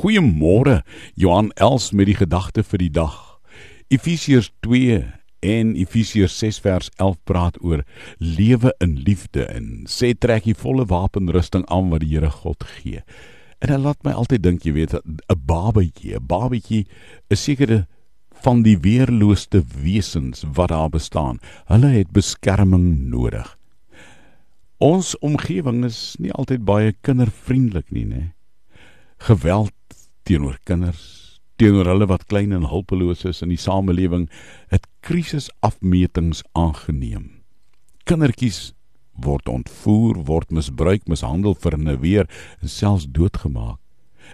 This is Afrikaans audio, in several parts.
Goeiemôre. Johan Els met die gedagte vir die dag. Efesiërs 2 en Efesiërs 6 vers 11 praat oor lewe in liefde en sê trek die volle wapenrusting aan wat die Here God gee. En dit laat my altyd dink, jy weet, 'n babatjie, 'n babatjie is sekere van die weerlooste wesens wat daar bestaan. Hulle het beskerming nodig. Ons omgewing is nie altyd baie kindervriendelik nie, né? Geweld teenoor kinders, teenoor hulle wat klein en hulpeloos is in die samelewing, het krisisafmetings aangeneem. Kindertjies word ontvoer, word misbruik, mishandel, verneweer en selfs doodgemaak.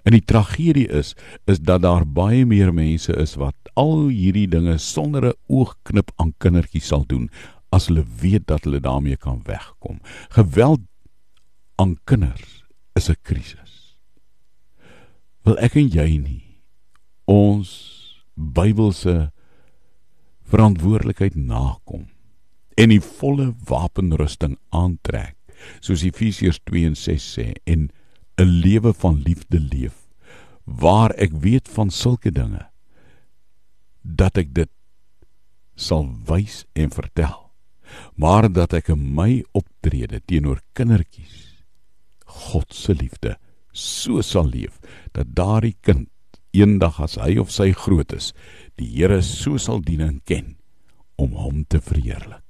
En die tragedie is is dat daar baie meer mense is wat al hierdie dinge sonder 'n oogknip aan kindertjies sal doen as hulle weet dat hulle daarmee kan wegkom. Geweld aan kinders is 'n krisis wil ek en jy nie. Ons Bybelse verantwoordelikheid nakom en die volle wapenrusting aantrek soos Efesiërs 2 en 6 sê en 'n lewe van liefde leef waar ek weet van sulke dinge dat ek dit sal wys en vertel. Maar dat ek in my optrede teenoor kindertjies God se liefde so sal leef dat daardie kind eendag as hy of sy groot is, die Here so sal dien en ken om hom te verheerlik.